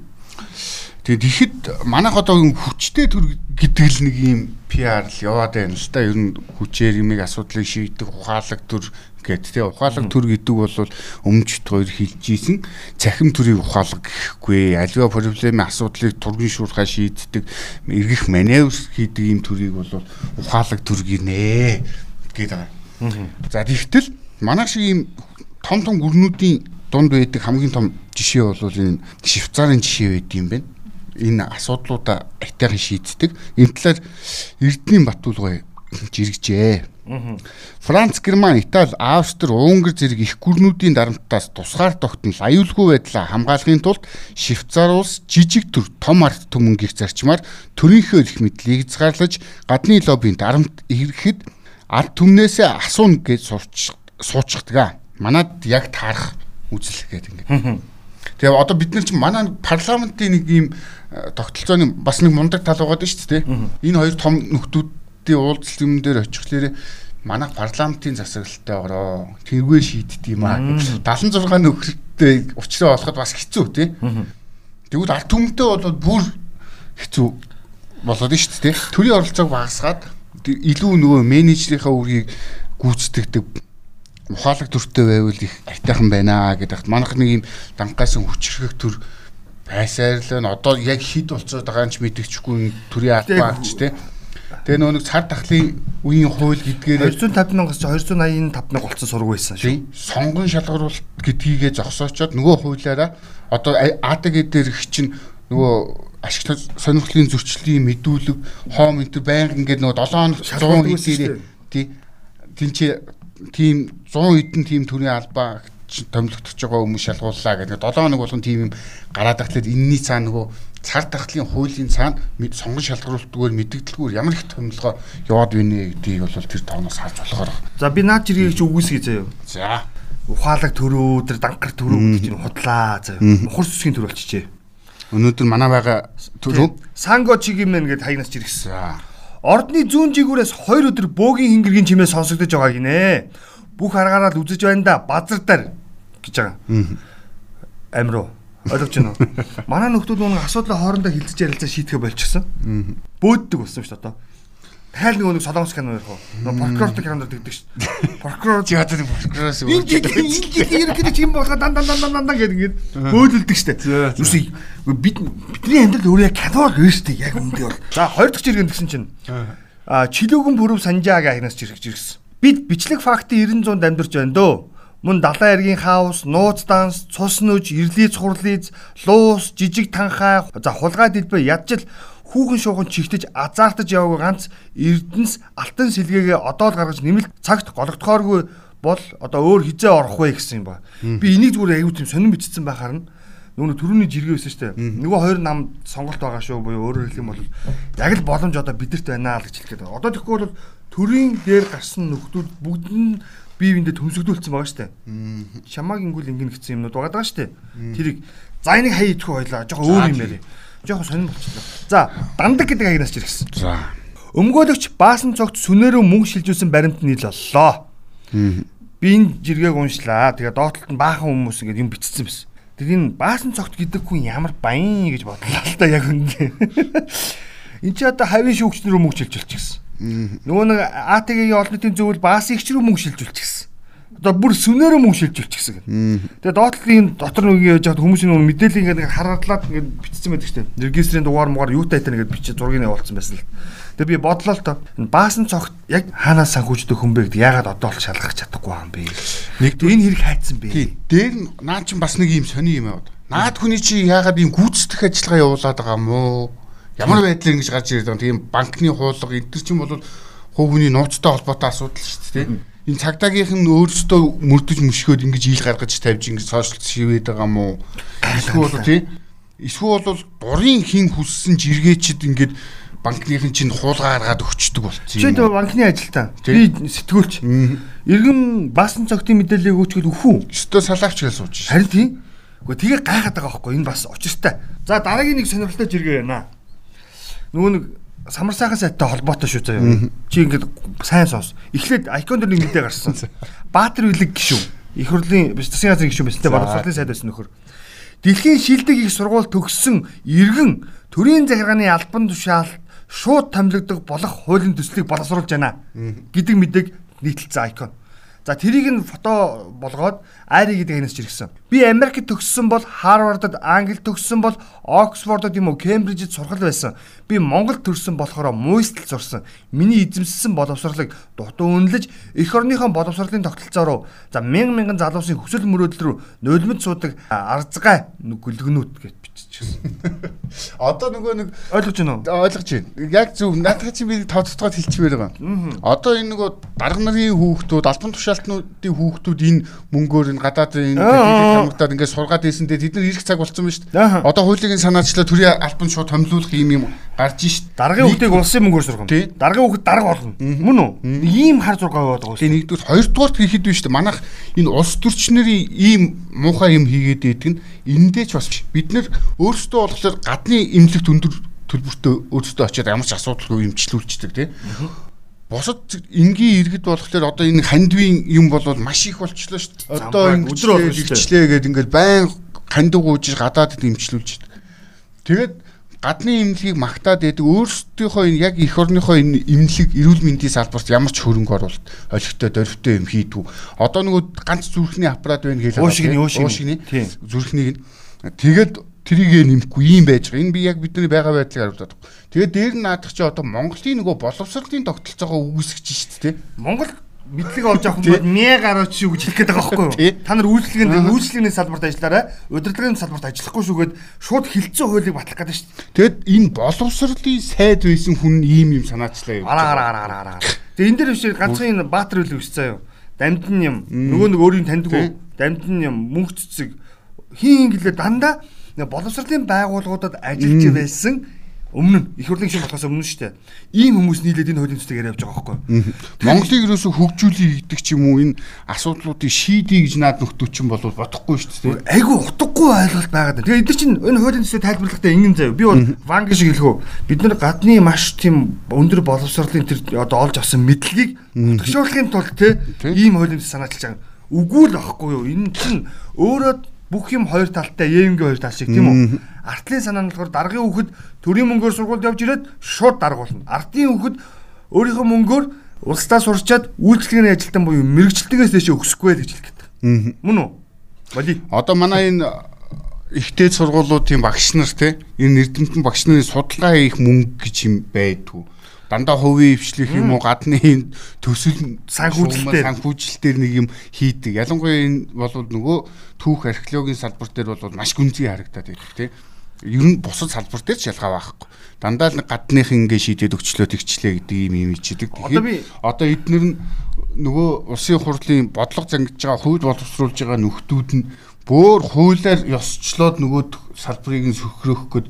Тэгээд ихэд манайх одоо юм хүчтэй төр гэдэг л нэг юм PR л яваад байна л да. Ер нь хүчээр юмыг асуудлыг шийдэх ухаалаг төр гэд тэ ухаалаг төр гэдэг бол өмнөд хоёр хэлж ийсэн цахим төрийн ухаалаг гэхгүй альва проблемын асуудлыг тургын шуурхаа шийддэг эргэх маневр хийдэг юм төрийг бол ухаалаг төр гинэ гэдэг. За тэгтэл манайх шиг юм том том гүрнүүдийн дунд байдаг хамгийн том жишээ бол энэ Швейцарын жишээ байд юм байна энэ асуудлуудаа айтайхан шийддэг. Энэ талаар Эрдэнийн Батулгой жирэгжээ. Франц, Герман, Итали, Австри, Унгар зэрэг их гүрнүүдийн дарамтаас тусгаар тогтнол аюулгүй байдлаа хамгаалахын тулд Швейцар улс жижиг төр том арт түмэнгийн зарчмаар төрийнхөө эрх мэдлийг хязгаарлаж гадны лоббийн дарамт ирэхэд ард түмнээсээ асууна гэж сурч суучдаг. Манад яг таарах үзэл гэдэг ингээд. Тэгээ одоо бид нар чинь манай парламентын нэг ийм тогтолцооны бас нэг мундаг тал байгаа шүү дээ. Энэ хоёр том нөхдүүдийн уулзалт юм дээр очихлээрээ манай парламентын засаглалтай ороо тэргээ шийддэг юм аа. 76 нөхөртэй уулзраа болоход бас хэцүү тий. Тэгвэл ард түмэнтэй бол бүр хэцүү болоод нь шүү дээ. Төрийн оролцоог багасгаад илүү нөгөө менежерийнхаа үргийг гүйцэтгэдэг ухаалаг төртөө байвал их айтайхан байна гэдэг. Манайх нэг юм дангайсан хүчрэх төр байсаар л одоо яг хід болцоод байгаа ч мэдчихгүй төрийн албаач тий. Тэгээ нөгөө нэг цар тахлын үеийн хууль гэдгээр 250 мянгаас 285 мянга болсон сураг байсан шүү. Сонгон шалгаруулалт гэдгийгээ зогсоочоод нөгөө хуулиараа одоо АТГ дээр их чинь нөгөө ашиг сонирхлын зөрчлийн мэдүүлэг хоом энэ байнга ингээд нөгөө 7 хоног 100 хэдээр тий тэнцээ тийм 100 хэдэн тийм төрлийн албаа томилогдож байгаа хүмүүс шалгууллаа гэдэг 7 хоног болгон тийм юм гараад ахлаад энэний цаана нөгөө цар тахлын хуулийн цаана сонгон шалгаруултгүйгээр мэддэгдэлгүйгээр ямар их томилгоо яваад байна гэдгийг бол тэр тоноос харж болохоор. За би наад жиргэг чи үгүйсгий заяа. За. Ухаалаг төрөө, тэр данкар төрөө чинь худлаа заяа. Мухар сүсгийн төр болчихжээ. Өнөөдөр манай байгаа төрөө Санго чигимэн гэд хаягнаас жиргсэн. Ордны зүүн жигүүрээс 2 өдөр бөөгийн хингэргийн чимээ сонсогдож байгаа гинэ. Бүх аргаараа л үзэж байна да. Базар дээр гэж байгаа. Амируу. Ойлгож байна уу? Манай нөхдүүд нэг асуудлаа хоорондоо хилцэж ярилцаа шийдэхэ болчихсон. Бөөддөг болсон шүү дээ одоо. Тайл нэг нэг солонгос кино ярих уу? Прокурортой кинонд дэгдэг шүү. Прокурор театрын прокуророос энэ жиг энэ жиг юм болохоо дан дан дан дан дан гэдэг ингээд бөөдөлдөг шүү дээ. Юуси бид бидний амьдрал өөрөө кино л дээ. Яг үндэ бол. За хоёр дахь жиргэн гэсэн чинь а чилүүгэн бүрөв санжаага хинаас жиргэж ирсэн. Бид бичлэг фактын 90 100 дамжирч байна дөө мөн далайн эргийн хаус, нууц данс, цус нүж, ирлиз хурлиз, луус, жижиг танхай, за хулгай дэлбэ ядчил хүүхэн шуухан чигтэж азаартаж яваагүй ганц Эрдэнэс алтан сэлгээгээ одоо л гаргаж нэмэлт цагт гологдохооргүй бол одоо өөр хизээ орох вэ гэсэн юм ба. Би энийг зүгээр аюу тийм сонирн бичсэн байхаар нь нөгөө төрөний жиргээ шүү дээ. Нөгөө хоёр нам сонголт байгаа шүү буюу өөрөөр хэлэх юм бол яг л боломж одоо бидэрт байна л гэж хэлэх гээд. Одоо тэгэхгүй бол төрийн дээр гарсан нөхдүүд бүгд нь бие биендээ төмсөгдүүлсэн байгаа дээ. Шамаг ингүүл ингэн гэсэн юмнууд байгаа даа дээ. Тэрийг за энийг хай идэхгүй байлаа. Жохоо өөр юм яриа. Жохоо сонирн болчихлоо. За дандаг гэдэг хаягнаас ч ирсэн. За. Өмгөөлөгч баасан цогт сүнээрөө мөнгө шилжүүлсэн баримт нийл боллоо. Би энэ жиргээг уншлаа. Тэгээ доотлолт нь баахан хүмүүс ингэ юм бичсэн байсан. Тэр энэ баасан цогт гэдэг хүн ямар баян гэж бодлоо л да яг үндэ. Энд чи одоо хавийн шүүгчнэрөө мөнгө шилжүүлчихсэн. Нөгөө нэг АТГ-ийн олон нийтийн зөвлөл баасан ихч рүү мөнгө шилжүүлчихсэн. Одоо бүр сүнээрөө мөнгө шилжүүлчихсэн гэнэ. Тэгээ доотлолын дотор нэг яаж хад хүмүүсийн нөгөө мэдээллийг ингээд хараалаад ингээд бичсэн байдаг шүү дээ. Регистрийн дугаар муугаар юу тайтаа ингээд бичиж зургийг явуулсан байсан л. Тэгээ би бодлоо л тоо. Баасан цогт яг хаанаас санхүүждэг хүн бэ гэдэг ягаад одоо л шалгах чадахгүй юм бэ? Нэг энэ хэрэг хайцсан бэ? Тий. Дээр нь наа чин бас нэг юм сони юм яваад. Наад хүний чи яагаад ийм гүйцэтгэх ажиллагаа явуулаад байгаа юм уу? Ямар байдлаар ингэж гарч ирээд байгаа тийм банкны хуулга төр чинь бол хувь хүний нууцтай холбоотой асуудал шүү дээ. Энэ цагдаагийнх нь өөрсдөө мөрдөж мөшгөөд ингэж ил гаргаж тавьж ингэж сошиал шивээд байгаа уу? Эсвэл бол тийм Эсвэл бол дурын хин хүссэн жиргээчд ингээд банкныхын чинь хуулга гаргаад өгчдөг болцсон Чи юм. тэр банкны ажилтаа. Тий. Би сэтгүүлч. Иргэн баасан цогтын мэдээллийг өгчгөл үхүү. Өстө салаач гэж сууж шээ. Харин тийм. Гэхдээ тэгээ гайхаад байгаа байхгүй энэ бас учиртай. За дараагийн нэг сонирхолтой жиргээ байна. Нэг самар сайхан сайттай холбоотой шүү заяа. Чи ингээд сайн сонс. Эхлээд айкон дээр нэг мэдээ гарсан. Баатар үлэг гişүн. Их хурлын биш засгийн газрын гişүн байсан те боловсролын сайд байсан нөхөр. Дэлхийн шилдэг их сургууль төгссөн иргэн төрийн захиргааны албан тушаал шууд томилогдох болох хуулийн төслийг боловсруулж байна гэдэг мэдээг нийтэлсэн айкон. За тэрийг нь фото болгоод Айри гэдэг хэнэс чиргсэн. Би Америкт төгссөн бол Харвардд, Англид төгссөн бол Оксфордод юм уу, Кембрижид сургал байсан. Би Монголд төрсэн болохоор муйстал сурсан. Миний эзэмссэн боловсролыг дутуу үнэлж эх орныхон боловсролын тогтолцоо руу за мянган мянган залуусын хүсэл мөрөөдөл рүү нулимд суудаг арзгай гүлгнүүд гэж биччихсэн. Одоо нөгөө нэг Ойлгож байна уу? ойлгож байна. Яг зөв наадах чи би тооцоогоод хэлчихмээр байгаа. Одоо энэ нөгөө дарга нарын хүүхдүүд, албан тушаалтнуудын хүүхдүүд энэ мөнгөөр энэ гадаадын Аа. хамгаалаад ингээд сургаад ийсэндээ тэд нар ирэх цаг болсон байна шүү дээ. Одоо хуулийн санаачлаа төрийн албан шууд томилуулах юм юм гарч шít. Даргын хүүхдийг улсын мөнгөөр сургана. Даргын хүүхэд дарга болно. Мөн үү? Ийм хар зураг аваад байгаа Тэгээ нэгдүгээр хоёрдугаарт хийхэд биш шүү дээ. Манайх энэ улс төрчнэрийн ийм муухай юм хийгээд идэг нь эндээ ч бас бид нар өөрсдөө болохоор гадны имлэгт өндөр төлбөртөө өөрсдөө очиод ямар ч асуудалгүй имчлүүлчихдэг тий. Босод энгийн иргэд болохоор одоо энэ хандвийн юм бол маш их болчлоо шүү дээ. Одоо Замбраг өдөр болно ингэчлээ шүү дээ. илчлээ гэдэг ингээд байн хандив гүйж гадаадд имчлүүлж байдаг. Тэгээд гадны имлэгийг магтаад байдаг өөрсдийнхөө энэ яг эх орныхоо энэ имлэг эрүүл мэндийн салбарт ямар ч хөрөнгө оруулалт олигтой дөрвтэй юм хийдгүү. Одоо нөгөө ганц зүрхний аппарат байна гэлээ. Уушигны, уушигны. Тийм. Зүрхнийг нь тэгээд трийг нэмэхгүй юм байж байгаа. Энэ би яг бидний байгаа байдлыг харуулдаг. Тэгээд дээр нь наадах чи одоо Монголын нөгөө боловсролын тогтолцоогоо үүсгэж шүү дээ. Монгол мэдлэг олж авах юм бол мэ гараач шүү гэж хэлэх гээд байгаа байхгүй юу? Та нар үйлчлэгийн үйлчлэгийн салбарт ажиллаарай. Удирдлагын салбарт ажиллахгүй шүүгээд шууд хилцэн хуулийг батлах гэдэг дээ. Тэгэд энэ боловсролын сайд байсан хүн ийм юм санаачлаа юм. Араа араа араа араа. Тэгээ энэ дээр биш ганцхан энэ баатар үл өссөн заяа. Дамдын юм. Нөгөө нэг өөрийн таньдгүй. Дамдын юм мөнгө цэцэг хин гэлээ дандаа нэг боловсролын байгууллагуудад ажиллаж байсан өмнө их хурлын гишүүн болохоос өмнө шүү дээ. Ийм хүмүүс нийлээд энэ хуулийн төслийг яриад явж байгаа байхгүй юу? Монголыг ерөөсө хөгжүүлэх гэдэг ч юм уу энэ асуудлуудыг шийдье гэж наад нөхдөчин бол бодохгүй шүү дээ. айгу утгагүй ойлголт байгаад байна. Тэгээ эдгээр чинь энэ хуулийн төсвийг тайлбарлахдаа ингэн заяа. Би бол ванг шиг хэлэх үү. Бид нар гадны маш тийм өндөр боловсролын тэр одоо олж авсан мэдлэгийг төгшөөлөхийн тулд те ийм хуулийн төсөв санаачилж байгаа. Үгүй л байхгүй юу. Энэ чинь өөрөө бүх юм хоёр талтай, яэмгийн хоёр тал шиг тийм үү? Артлын санаа нь болохоор даргын хүүхэд төрийн мөнгөөр сургуульд явж ирээд шууд дарга болно. Артын хүүхэд өөрийнхөө мөнгөөр улсдаа сурчаад үйлчлэгийн ажилтан буюу мэрэгчлэлтгээс дэше өсөхгүй л гэж хэлэх гэдэг. Мөн үү? Боли. Одоо манай энэ ихтэй сургуулиудын багш нар те энэ эрдэмтэн багш нарын судалгаа хийх мөнгө гэж юм байдгүй. Дандаа хувийн хвшлэх юм уу гадны энэ төсөл Санхүүжилтээр. санхүүжилтээр нэг юм хийдэг. Ялангуяа энэ бол нөгөө түүх археологийн салбар дээр бол маш гүнзгий харагдаад байдаг те. Ер нь бусад салбар дээр ч ялгаа байхгүй. Дандаа л гадных ингээ шийдээд өгчлөө тэгчлээ гэдэг юм юм ичдэг. Одоо би- одоо эднэр нь нөгөө улсын хурлын бодлого зангиж байгаа хууль боловсруулж байгаа нөхдүүд нь бөөр хуулиар ёсчлоод нөгөө салбарыг нь сөхрөх гээд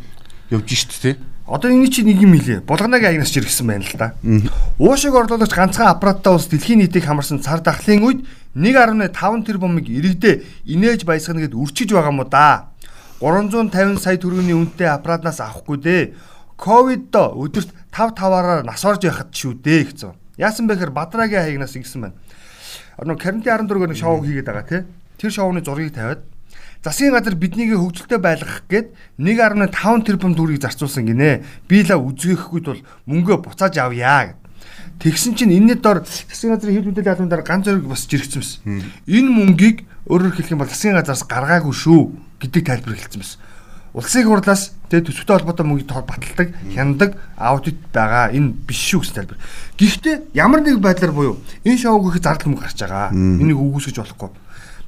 явж шít те. Одоо энэ чинь нэг юм хэлээ. Булганагийн агнаас чиргсэн байна л да. Уушиг орлуулагч ганцхан аппараттай ус дэлхийн нийтийг хамарсан цар тахлын үед 1.5 тэрбумыг иргэдээ инээж баясгана гэд үрчиж байгаа мó да. 350 сая төгрөгийн үнэтэй аппаратнаас авахгүй дээ. Ковиддо өдөрт 5 таваараар нас орж яхад шүү дээ гэсэн. Яасан бэ гэхээр Бадрагийн хаягнаас ингэсэн байна. Одоо Карнти 14-г нэг шоу хийгээд байгаа тий. Тэр шоуны зургийг тавиад засгийн газар биднийг хөгжилтэй байлгах гээд 1.5 тэрбум төгрөгийг зарцуулсан гинэ. Би л үзгээхгүй тул мөнгөө буцааж авъя гэд. Тэгсэн чинь энэний дор засгийн газрын хил мэдээллийн албан дээр ганц зэрэг бас жиргсэн байсан. Энэ мөнгийг өөрөөр хэлэх юм бол засгийн газраас гаргаагүй шүү гэдэг тайлбар хэлсэн байсан. Улсын хурлаас тэгээ төсөвтэй холбоотой тоо баталдаг, хяндаг аудит байгаа. Энэ биш шүү гэсэн тайлбар. Гэхдээ ямар нэг байдлаар буюу энэ шоуг их зардал мөнгө гарч байгаа. Энийг үгүйсгэж болохгүй.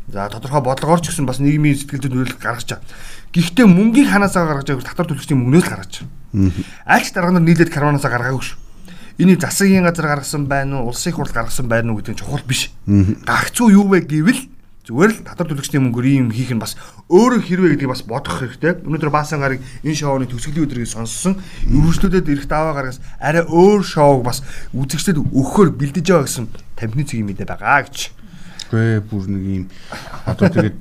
За тодорхой бодлогоор ч гэсэн бас нийгмийн сэтгэл зүйн нөлөөлөл гаргаж байгаа. Гэхдээ мөнгийг ханаасаа гаргаж байгааг татвар төлөгчдийн мөнгнөөс л гаргаж байгаа. Альч дарга нар нийлээд карванаасаа гаргаагүй шүү. Энийг засгийн газар гаргасан байна уу, улсын хурл гаргасан байна уу гэдэг нь чухал биш. Гагцуу юу вэ гэвэл Зүгээр л татвар төлөгчдийн мөнгөөр ийм хийх нь бас өөрөө хэрвээ гэдгийг бас бодох хэрэгтэй. Өнөөдөр Баасан гарыг энэ шоуны төгсгөлийн өдрийг сонссон өргөжлүүдэд ирэх даваа гаргаас арай өөр шоуг бас үзэгчдэд өгөхөөр бэлдэж байгаа гэсэн тамхины цэгийн мэдээ байгаа гэж. Гэ бүр нэг юм одоо тэгээд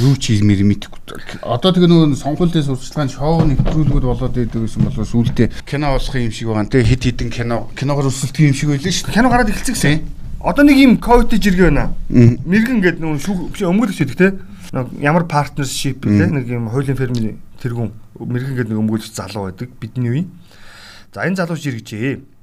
юу ч хиймэр мэдэхгүй. Одоо тэгээ нөгөө сонгуулийн сурчлагын шоу нэвтрүүлгүүд болоод байдаг гэсэн болоо сүултээ кино болох юм шиг байгаа. Тэгээ хит хитэн кино киногоор өсөлтгөн юм шиг байлаа шүү дээ. Кино гараад эхэлсэн гэсэн. Одоо нэг юм ковид жиргээ байна. Мэргэн гэдэг нөгөө шүүх биш өмгөлөж байдаг те. Ямар партнершип те нэг юм хуулийн фермийн тэргүүн мэргэн гэдэг нэг өмгөлөж залуу байдаг бидний үе. За энэ залуу жиргэжээ.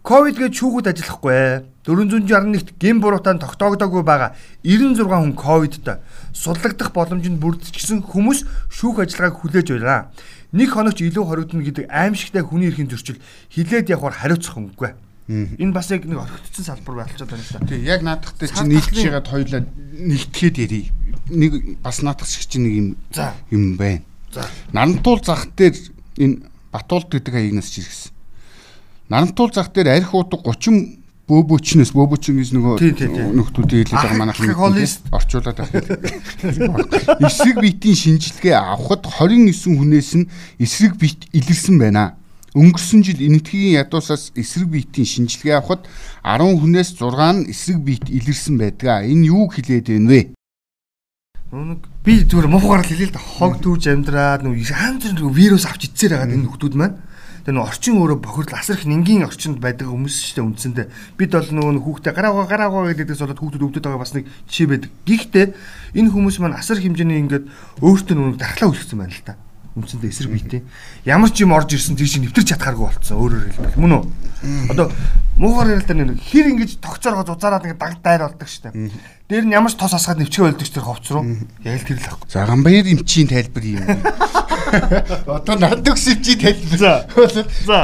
Ковид гэж шүүгүүд ажиллахгүй. 461-т гин буруутаан тогтоогдоогүй байгаа 96 хүн ковидтой судлагдах боломж нь бүрдчихсэн хүмүүс шүүх ажиллагааг хүлээж байна. Нэг хоногч илүү хоригдно гэдэг аимшигтай хүний эрхийн зөрчил хилээд явахаар хариуцах үггүй. Энэ бас яг нэг орхигдсон салбар байлчаад байна л да. Тий, яг наадахтай чи нийлж байгаад хоёлаа нэгтгэхэд ярий. Нэг бас наадах шиг чи нэг юм юм байна. За. Нарантуул зах дээр энэ Батуулд гэдэг хаягнаас чиргсэн. Нарантуул зах дээр арх уудаг 30 бөөбөчнөөс бөөбөчин гэж нөгөө нөхдүүдийн хэлээд байгаа манайхан орчуулад байна. Эсрэг биетийн шинжилгээ авахд 29 хүнээс нь эсрэг биет илэрсэн байна. Өнгөрсөн жил энэтхэгийн ядуусаас эсрэг биетийн шинжилгээ авахд 10 хүнээс 6 нь эсрэг биет илэрсэн байдаг. Энэ юу хэлээд байна вэ? Би зүгээр муухаар л хэлээ л да хог түүж амьдраад нэг янз бүр вирус авч ицээр байгаа энэ нөхдүүд маань Тэгээ нэг орчин өөрөө бохирдол асар их нингийн орчинд байдаг хүмүүс шүү дээ үндсэндээ. Бид бол нөгөө хүүхдээ гараагаа гараагаа гэдэгээс болоод хүүхдүүд өвдөд байгаа бас нэг жишээ байдаг. Гэхдээ энэ хүмүүс маань асар хэмжээний ингээд өөртөө нөгөө дархлаа үүсгэсэн байна л та үндсэндээ эсрэг биетэй. Ямар ч юм орж ирсэн тийш нэвтэрч чадхааргүй болцсон өөрөөр хэлбэл мөн үү? Одоо муухар ярил дээр нэг хэр ингэж тогцооргоо зузаараад ингэ даг дайр болдог штэ. Дээр нь ямар ч тос асгаад нэвчгээ болдог ч тэр ховц руу. Яг л тэр л ахгүй. За гамбаяр эмчийн тайлбар юм. Одоо надөгс эмчийн тайлбар.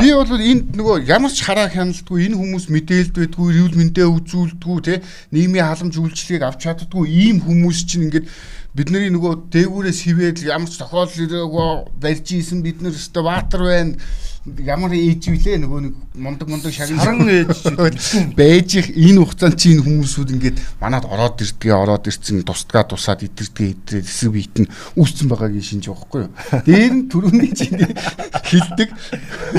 Би бол энд нөгөө ямар ч хараа хяналтгүй энэ хүмүүс мэдээлдвэдгүй, эрүүл мэндэ үзүүлдэггүй те нийгмийн халамж үйлчлэгийг авч чаддгүй ийм хүмүүс чинь ингээд бидний нөгөө дээгүүрээс хിവээд ямар ч тохиолдол ирээгүй барьж ийсэн бид нар өстө ватер байна ямар ээж вүлээ нөгөө нэг мундаг мундаг шагнал саран ээж байж их энэ хугацаанд чинь хүмүүсүүд ингээд манад ороод ирдгээ ороод ирсэн тусдгаа тусаад идэрдгээ идрээ эсрэг биет нь үүссэн байгаагийн шинж байхгүй юу? Дээр нь түрүүний чинь хилдэг.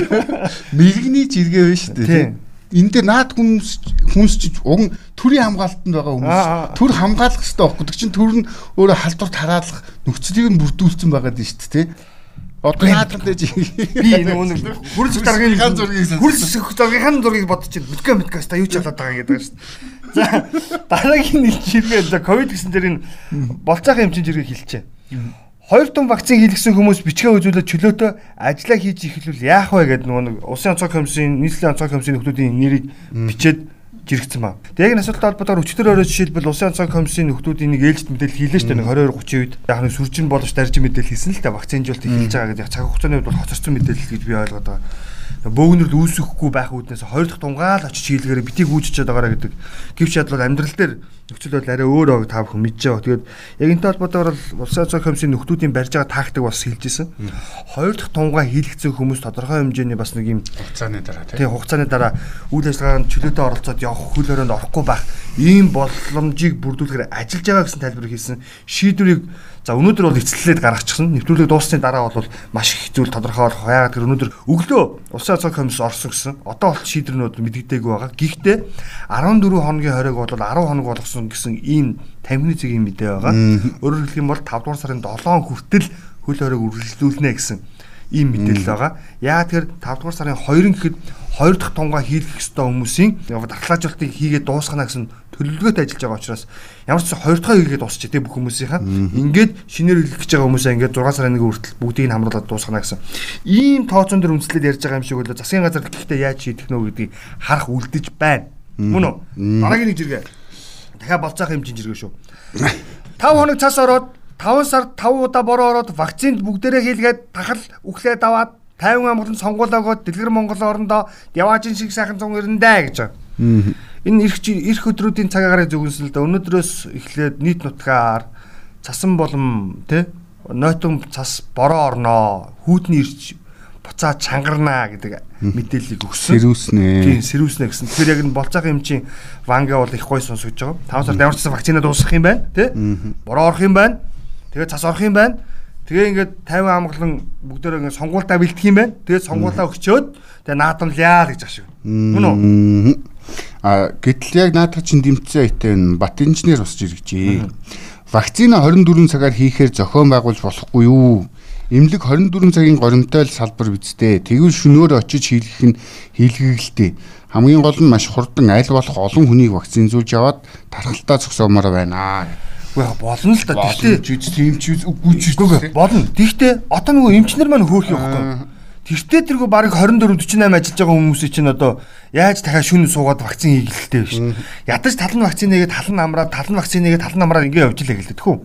Мэрэгний жиргээ байна шүү дээ энэ дээр наад хүмүүс хүмүүс чи уг төрийн хамгаалтанд байгаа хүмүүс. Төр хамгаалах хэрэгтэй байхгүй. Тэг чин төр нь өөрөө халдварт хараалах нөхцөлийг нь бүрдүүлсэн байгаа дээ шүү дээ. Одоо наадад дэж би энэ үнэ хөрс даргын хан зургийг хөрс даргын хан зургийг бодож чинь мэдгүй мэдгүй. Та юу ч болоод байгаа гэдэг шүү дээ. За дараагийн нэг жиргээ за ковид гэсэн дээр энэ болцоохон хэмжээнд жиргээ хэлчихэ. Хоёр тун вакцин хийлгсэн хүмүүс бичгээ үзүүлээд чөлөөтэй ажиллаа хийж ихлүүл яах вэ гэдэг нөгөө нэг Улсын онцгой комиссийн нийслэлийн онцгой комиссийн нөхдүүдийн нэрийг бичээд жирэгцэн ба. Тэгээ энэ асуудалтай холбоотойгоор өчтөр орой жишээлбэл Улсын онцгой комиссийн нөхдүүдийн нэг ээлжид мэдээлэл хийлээ шүү дээ. 22 30 үед. Яг нэг сүржин боловч дарж мэдээлэл хийсэн л дээ вакцинжуулт эхэлж байгаа гэдэг. Цаг хугацааны үед бол хоцорсон мэдээлэл гэж би ойлгоод байгаа. Бөөгнөрд үүсэхгүй байх үүднээс хоёр дахь тунгаал очиж хийлгээрээ битгий гүйжиж байгаараа гэдэг. Гэвч чадвал амьдрал дээр нөхцөл байдал арай өөр байгааг та бүхэн мэдж байгаа. Тэгээд яг энэ толботоор бол улсын цог комиссийн нөхдүүдийн барьж байгаа тактик бас хэлжсэн. Хоёр дахь тунгаа хийлгэсэн хүмүүс тодорхой хэмжээний бас нэг юм хугацааны дараа тийм хугацааны дараа үйл ажиллагаанд чөлөөтэй оролцоод явах хөл өрөөнд орохгүй байх ийм боломжийг бүрдүүлэхээр ажиллаж байгаа гэсэн тайлбар хийсэн шийдвэрийг За өнөөдөр бол эцэллээд гаргачихсан. Нэвтрүүлэг дууссаны дараа бол маш их зүйл тодорхой болох. Яагаад гэвэл өнөөдөр өглөө Улсын онцгой комисс орсон гэсэн. Одоо бол шийдвэрнүүд мэдэгдээгүй байгаа. Гэхдээ 14 хоногийн хориг бол 10 хоног болгосон гэсэн ийм тамхины цэгийн мэдээ байгаа. Өөрөөр хэлэх юм бол 5 дугаар сарын 7 хүртэл хөл хориг үргэлжлүүлнэ гэсэн ийм мэдээлэл байгаа. Яагаад тэгэхээр 5 дугаар сарын 2-ын гэхэд 2 дахь тунгаа хийлгэх ёстой хүмүүсийн дархлаажуултыг хийгээд дуусгана гэсэн төлөвлөгөөтэй ажиллаж байгаа учраас ямар ч 2 дахь хийгээд дуусчих тий бүх хүмүүсийнхаа ингээд шинээр хэлэх гэж байгаа хүмүүсээ ингээд 6 сарын 1 хүртэл бүгдийг нь хамруулад дуусгана гэсэн. Ийм тооцоон дээр үндэслээд ярьж байгаа юм шиг болоо засгийн газар гэхдээ яаж шийдэх нөө гэдгийг харах үлдэж байна. Мөн үү? Дараагийн нэг жиргээ. Дахиад болцоох хэмжин жиргээ шүү. 5 хоног цас ороод 5 сард 5 удаа бороо ороод вакцинд бүгдээрээ хийлгээд тахал үхлээд аваад 50 амгалан сонгуулиогоо Дэлгэр Монгол орондоо яваажин шиг сайхан 190 даа гэж. Энэ эрх эрх өдрүүдийн цаг агаарыг зүгэнсэн л да өнөөдрөөс эхлээд нийт нутгаар цасан болом тэ нойтон цас бороо орноо хүүтний ирч буцаа чангарнаа гэдэг мэдээллийг өгсөн. Сэрүүснэ. Тийм сэрүүснэ гэсэн. Тэгэхээр яг энэ болцоогийн эмчийн ванга бол их гой сонсогдож байгаа. 5 сард ямар ч гэсэн вакцина дуусах юм байна, тий? Бороо орох юм байна. Тэгээд цас орох юм байна. Тэгээ ингээд 50 амгалан бүгдөө ингээд сонгуультаа бэлдэх юм байна. Тэгээд сонгуулаа өгчөөд тэгээ наадамлаа гэж ашиг. Мөн үү? А гэтэл яг наадах чинь дэмцээ энэ бат инженер босч иргэжээ. Вакцина 24 цагаар хийхээр зохион байгуулж болохгүй юу? Имлэг 24 цагийн горимтой л салбар бидтэй. Тэгвэл шөнөөр очиж хийлгэх нь хийлгэгэлтэй. Хамгийн гол нь маш хурдан аль болох олон хүнийг вакцинзуулж яваад тархалтаа зогсоомоор байна. Үгүй болно л да. Тэгтээ тийм ч үгүй ч үгүй болно. Тэгтээ одоо нөгөө эмчнэр маань хөөх юм байхгүй. Тэртээ тэргүй баг 24 48 ажиллаж байгаа хүмүүсийн чинь одоо яаж дахиад шүн суугаад вакцин хийгэлтэй биш. Ядаж талан вакцин нэгээд талан амраад талан вакцин нэгээд талан амраад ингэ явж илээ гэлээ тэхүү.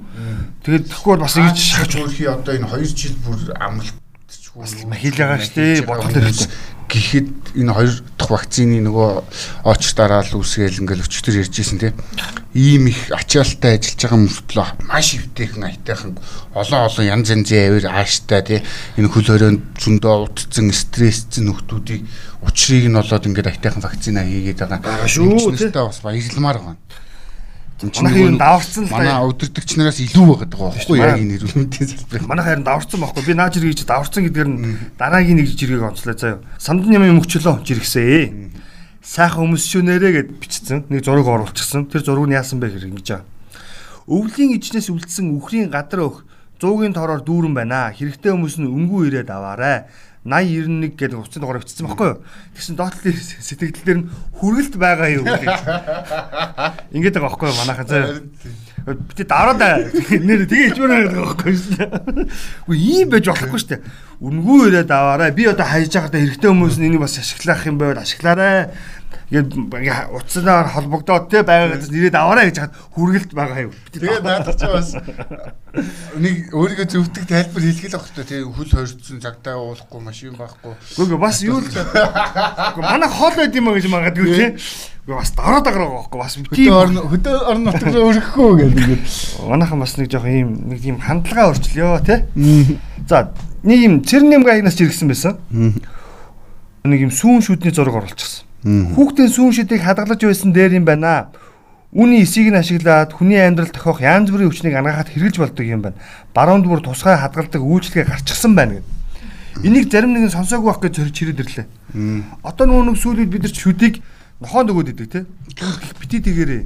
Тэгээд тэгэхгүй бол бас ингэж шахаж өөрхий одоо энэ 2 жил бүр амралт бас хил байгаа штэ бодох хэрэгтэй гэхэд энэ хоёр дахь вакцины нөгөө очр дараал үсгээл ингээл өчтөр ярьжсэн те. Ийм их ачаалттай ажиллаж байгаа мөртлөө маш өвтэйхэн айтайхан олон олон янз янзын авир ааштай те. Энэ хөл хорионд зөндөө утцсан стрессцэн нөхдүүдийг учрыг нь болоод ингээд айтайхан вакцина хийгээд байгаа. Шүү те. бас баярламаар байна Манайх юм даварцсан л манай өдөртөгч нараас илүү байгаад байгаа байхгүй яг энэ эрүүл мэндийн салбарыг. Манайх харин даварцсан байхгүй. Би наа жиргэж даварцсан гэдгээр нь дараагийн нэг жиргэг онцлоо заяа. Самдан юм мөчлөө жиргсээ. Сайхан өмсшүүнээрээ гэд бичсэн. Нэг зураг оруулчихсан. Тэр зураг нь яасан бэ гэх ингэж байгаа. Өвлийн ичнээс үлдсэн үхрийн гадар өх 100-гийн тороор дүүрэн байна. Хэрэгтэй хүмүүс нь өнгөө ирээд аваарай 80 91 гэдэг хувцсан дугаар бичсэн байхгүй юу. Тэгсэн доотлын сэтгэл дээр нь хүргэлт байгаа юу гэж. Ингээд байгаа байхгүй юу манайхан заа. Бид дараад нэр тэгээ ичмээр байгаа байхгүй юу. Үгүй ийм байж болохгүй шүү дээ. Үнгүү ирээд аваарай. Би одоо хайж байгаадаа хэрэгтэй хүмүүс нь энийг бас ашиглах юм байвал ашиглаарай ингээд утаснаар холбогдоод те байгаа газар нэрээд аваарай гэж хаад хүргэлт байгаа юу. Тэгээ наадах чи бас нэг өөрийгөө зөвтгөх тайлбар хэлгээл авах хэрэгтэй те хөл хорьцсон цагтаа уулахгүй машин байхгүй. Үгүй бас юу л манай хол байд юм а гэж магадгүй те. Үгүй бас дараа дагараа байхгүй бас тийм хөдөө орон нутаг руу өргөхгүй гэдэг ингээд. Манайхан бас нэг жоох ийм нэг тийм хандлага өөрчлөё те. За нэг юм цэрнэм гайнаас жиргсэн байсан. Нэг юм сүүн шүдний зураг оруулчихсан. Хүүхдийн сүүн шидийг хадгалж байсан дээр юм байна. Үүний эсийг нь ашиглаад хүний амьдрал тохиох янз бүрийн хүчнийг ангахад хэрэгжилж болдог юм байна. Баруунд бүр тусгай хадгалдаг үйлчлэгээ гарчихсан байна гэдэг. Энийг зарим нэгэн сонсоогүй байх гэж зорж чирээд ирлээ. Одоо нөгөө нэг сүүлүүд бид нар шүдийг нохоонд өгөөд идэг те. Бити тэгэрээ.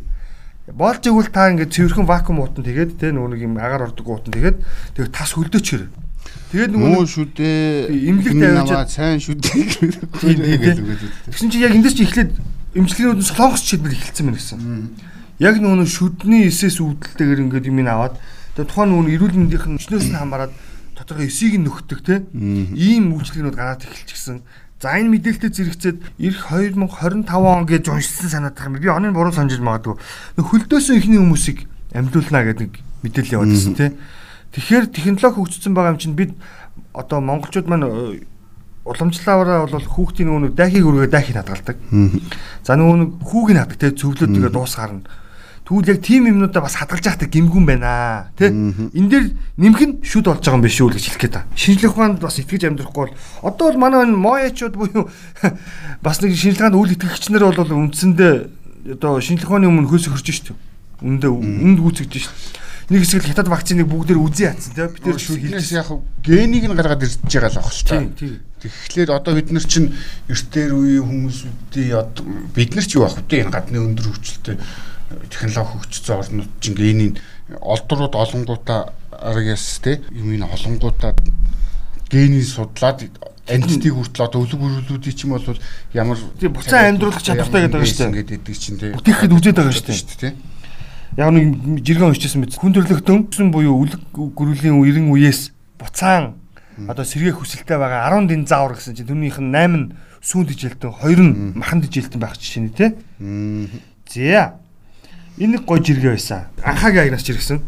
Боолж игүүл та ингээд цэвэрхэн вакуум уутан тэгээд те нөгөө нэг юм агаар ордог уутан тэгээд тэгээд тас хөлдөөчрөө. Тэгээд нөгөө шүү дээ. Имлэгтэй аваад сайн шүү дээ. Тэгсэн чинь яг эндээс чи эхлээд имчилгээнүүд нь солонгос чийдэл эхэлсэн байна гэсэн. Яг нөгөө шүдний эсээс үүдэлтэйгээр ингээд юм ин аваад тэгээд тухайн нөгөө эрүүл мэндийнх нь өчнөөс нь хамаарад доторх эсийг нь нөхдөг те. Ийм үйлчлэгнүүд гараад эхэлчихсэн. За энэ мэдээлэлтэй зэрэгцээд эх 2025 он гэж уншсан санаадах юм. Би оны буруу санджиж магадгүй. Хөлдөөсөн ихний хүмүүсийг амьлуулна гэдэг мэдээлэл явуулсан те. Тэгэхээр технологи хөгжсөн байгаа юм чинь бид одоо монголчууд маань э, уламжлалаараа бол хүүхдийн нөгөө дахийг өргөө дахийг хадгалдаг. За нөгөө нэг хүүг нь хадаг те цөвлөд тэгээ дуус гарна. Тэгвэл яг тийм юмнуудаа бас хадгалж яхдаг гимгүн байна тий. Энд дээр нэмэх нь шүд болж байгаа юм биш үү гэж хэлэх гээд та. Шинжлэх ухаанд бас итгэж амьдрахгүй бол одоо бол манай моячууд буюу бас нэг ухаанд үйл итгэгчнэр бол үндсэндээ одоо шинжлэх ухааны өмнө хөөс хөрж штеп. Үндэ үнд гүйцэгдэж штеп нэг хэсэг л хятад вакциныг бүгдээр үзий ятсан тийм бид нэр шүлнээс яг генийг нь гаргаад ирж байгаа л шүү дээ. Тэгэхээр одоо бид нар чинь эртээр үеийн хүмүүсүүдийн бид нар ч юу авах вэ? Энэ гадны өндөр хөгжилтэй технологи хөгжсөн орнууд чинь генийг олдрууд олонгуудаа аргяс те. Юм ин олонгуудаа генийг судлаад антитиг хүртэл одоо өлөг өрүүлүүдийн ч юм бол ямар буцаа амьдруулах чадвартай гэдэг байгаа шүү дээ. Ингээд идэг чинь те. Бүтээхэд үзээд байгаа шүү дээ яг нэг жиргэн уншижсэн мэт хүндрэлтэн буюу үлэг гөрүлийн эрен үеэс буцаан одоо сэргээ хүсэлтэй байгаа 10 дин заавар гэсэн чинь түүнийх нь 8 нь сүүн дижилтэн 2 нь махан дижилтэн байх жишээ нь тий. За. Энэ гой жиргээ байсан. Анхаагийн аягнаас жиргсэн.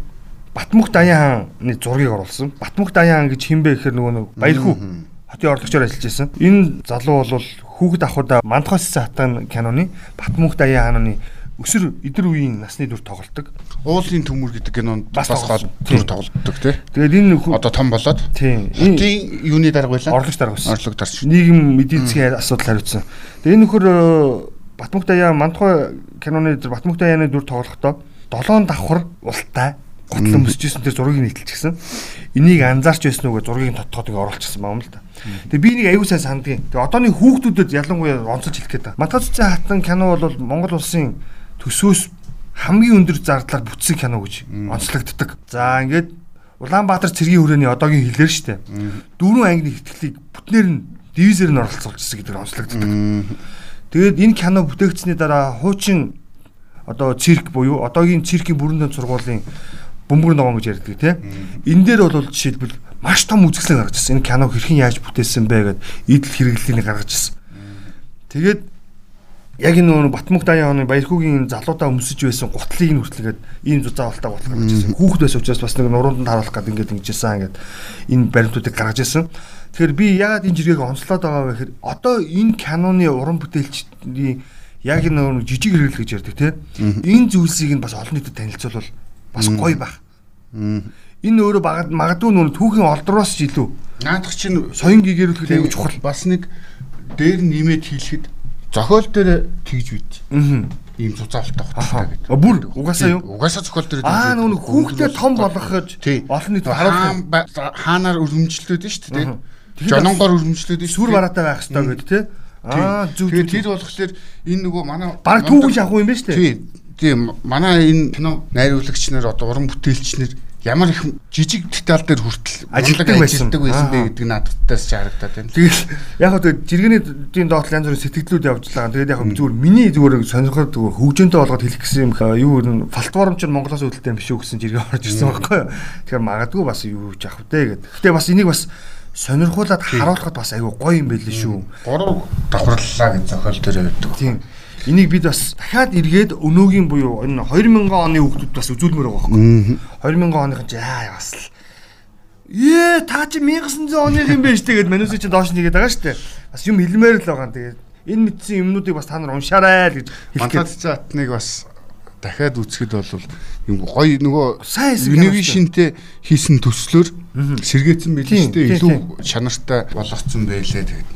Батмөх Даян хааны зургийг оруулсан. Батмөх Даян гэж хинбэ гэхээр нөгөө нэг баярхүү хотын орлогчоор ажиллаж байсан. Энэ залуу бол хүүхэд ахуда мандахаас хатан киноны Батмөх Даян хааны өсөр эдэр үеийн насны дүр тоглолдог. Уулын төмөр гэдэг кинонд Бас гол төр тоглодог тий. Тэгээд энэ Одоо том болоод тийм юуны дарга байлаа? орлогч дарга байсан. Орлог дарч. нийгэм эдийн засгийн асуудал хариуцсан. Тэгээ энэ нөхөр э, Батмөх даяа мантхой киноны дээр Батмөх даяаны дүр тоглохдоо долоон давхар ултай готлон мөсөжсэн тэр зургийг нийтэлчихсэн. Энийг анзаарч байсан үгээ зургийг тодтоод ингээ оруулчихсан баам л да. Тэгээ би нэг аюу сайн сандгийн. Тэгээ одооны хүүхдүүдэд ялангуяа онцолж хэлэх гээд. Матгац цэцэн хатан кино бол Монгол улсын төсөөс хамгийн өндөр зардлаар бүтсэн кино гэж онцлогддог. За ингээд Улаанбаатар цэргийн хүрээний одоогийн хэлээр штэ. Дөрвөн ангины хэтгэлийг бүтнээр нь дивизээр нь оролцуулчихсан гэдэг онцлогддог. Тэгээд энэ кино бүтээгдсэний дараа хуучин одоо цирк буюу одоогийн циркийн бүрэн дэнд сургуулийн бөмбөр ногоон гэж ярьдаг тий. Энэ дээр бол жишээлбэл маш том үзэсгэлэн гаргаж ирсэн. Энэ киног хэрхэн яаж бүтээсэн бэ гэдээ идэл хэрэглэлийг гаргаж ирсэн. Тэгээд яг энэ нөгөө Батмөх даяа оны Баярхүүгийн залуудаа өмсөж байсан гутлыг нь хүртэлгээд ийм зузаа болтаа гутал гаргаж ирсэн. Хүүхэд байсан учраас бас нэг нуруунд харуулах гэдэг ингээд ингэжсэн ингээд энэ баримтуудыг гаргаж ирсэн. Тэгэхээр би яагаад энэ жиргэг онцлоод байгаа вэ гэхээр одоо энэ киноны уран бүтээлчдийн яг нөгөө жижиг хэрэглэл гэж ярьдаг тийм. Энэ зүйлсийг нь бас олон нийтэд танилцуулбал бас гоё байх. Энэ өөрөө багад магадгүй нөгөө түүхийн олдроос ч илүү Наадах чинь соён гэгэрүүлэх аюул чухал. бас нэг дээр нэмээд хийлэхэд зохиол дээр тэгж үйд. Аа. Ийм зузаалтай Аха. хоттой гэдэг. Бүр угаасаа юу? Угаасаа зохиол дээр Аа нөгөө хүүхдээ том болгоход Тий. олон харуулах харуулах хаанаар өргөмжлөөд нь шүү дээ. Өргөмжлөөд нь сүр бараатай байх хэрэгтэй гэдэг тий. Аа зүг Тэгээ зүг. тэр болохоор энэ нөгөө манай Бараг түүгэж авах юм байна шүү дээ. Тий. Тийм манай энэ кино найруулагч нар одоо уран бүтээлч нар ямар их жижиг деталь дээр хүртэл Ажилтдаг урлаг байсан. байсан бэ гэдэг надаас ч харагдаад байна. Тэгэл яг хөө жиргэний доотлол янз бүрийн сэтгэлдлүүд явж байгаа. Тэгээд яг зүгээр миний зүгээр сонирхол зүгээр хөгжөөнтэй болгоод хэлэх гэсэн юм юу нэ платформ ч Монголоос үүдэлтэй юм биш үү гэсэн жиргээ орж ирсэн байхгүй юу. Тэгэхээр магадгүй бас юу ч авах вэ гэдэг. Гэтэ бас энийг бас сонирхуулаад харуулхад бас айгүй гоё юм байлээ шүү. Гурав давхарлаа гэж зохиол дээр байдаг. Тийм. Энийг бид бас дахиад эргээд өнөөгийн буюу энэ 2000 оны хүүхдүүд бас үзүүлмээр байгаа байхгүй. 2000 оных нь яа бас л Ээ та чи 1900 оных юм байна штэ гэд манус чи доош нэгээд байгаа штэ. Бас юм хэлмээр л байгаа юм. Тэгээд энэ мэдсэн юмнуудыг бас та нар уншаарай л гэж хэлэх Мантад гээд. цаатныг бас дахиад үзэхэд бол юм гоё нөгөө Сайн хэсэг Univision-тэй хийсэн төслөөр сэргээсэн байл шүү дээ. Илүү чанартай болгоцсон байлээ тэгээд.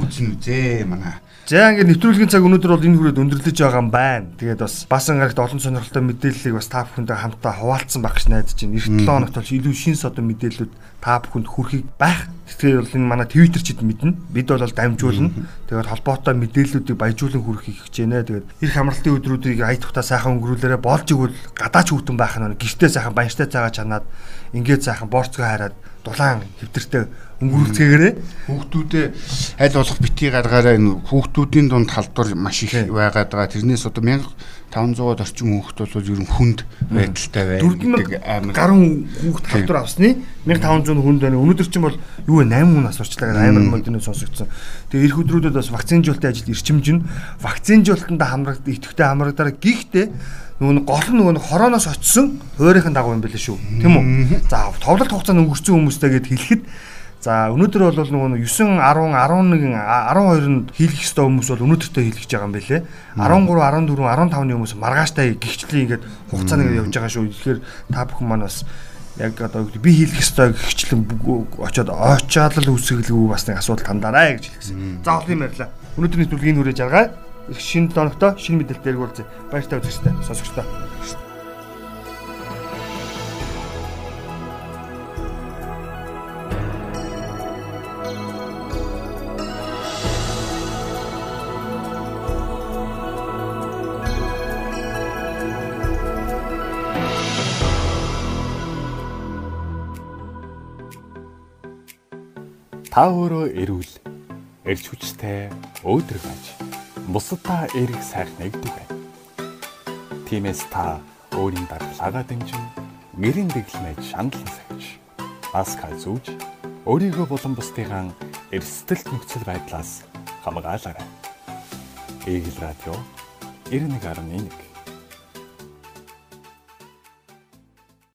Үзэн үзээ манай. За ингээд нэвтрүүлгийн цаг өнөөдөр бол энэ хүрээд өндөрлөж байгаа юм байна. Тэгээд бас басан гарагт олон сонирхолтой мэдээллийг бас та бүхэндээ хамтаа хуваалцсан байх гэж найдаж байна. Эх 7 хоногт бол илүү шин содон мэдээллүүд та бүхэнд хүрэхийг байх. Тэгэхээр бол энэ манай Twitter чид мэднэ. Бид бол дамжуулна. Тэгээд холбоотой мэдээллүүдийг баяжуулан хүрэхийг хичээж байна. Тэгээд эх амралтын өдрүүдийг ая тухта сайхан өнгөрүүлээрэ болж игэл гадаач хүүтэн байх нь гэртээ сайхан баяртай цагаа чанаад ингээд сайхан борцгоо хараад дулаан хэвтэртэй өнгөрүүлцгээгээрээ Хүүхдүүдээ аль болох бити гаргаараа энэ хүүхдүүдийн дунд халдвар маш их байгаад байгаа. Тэрнээс одоо 1500-аад орчим хүүхд бол ер нь хүнд байдалтай байна. 4000 амар гаруй хүүхд халдвар авсны 1500 хүнд байна. Өнөөдөр чинь бол юу вэ 8 хүн асуурчлаа гэдэг амар модны сонсогдсон. Тэгээ эх өдрүүдэд бас вакцинжуулалтын ажил эрчимжин вакцинжуулалтанд хамрагд идэвхтэй хамрагдаараа гихтээ нөгөө гол нь нөгөө хорооноос очсон хуурийнхын дагуу юм байл шүү. Тийм үү? За товлолт хугацаанд өнгөрсөн хүмүүстэй гэд хэлэхэд За өнөөдөр бол нөгөө 9 10 11 12-нд хийлгэх ёстой хүмүүс бол өнөөдөртөө хийлгэж байгаа юм байлээ. 13 14 15-ны хүмүүс маргааштай гихчлээ ингээд хугацааны явж байгаа шүү. Тэгэхээр та бүхэн маань бас яг одоо би хийлгэх ёстой гихчлэн очоод очоод л үсгэлгүй бас нэг асуудал тандаарай гэж хэлсэн. За олон юм ярьлаа. Өнөөдрийн төлөвийг хүрээж аргаа. Шинэ доногтой шинэ мэдээлэлтэй уулзъя. Баяртай үзэгчтэй сонсогчтой. Та өөрөө эрүүл, эрч хүчтэй, өөдрөг аж. Бусадаа эрг сайхныг түгэй. Тиймээс та өөрийн дархлаагаа дэмжин гэрийн дэглэмэж шаналан сахиж маска зүүж өөрийгөө болон бусдыгаа эрсдэлт нөхцөл байдлаас хамгаалаарай. Игэл радио 91.1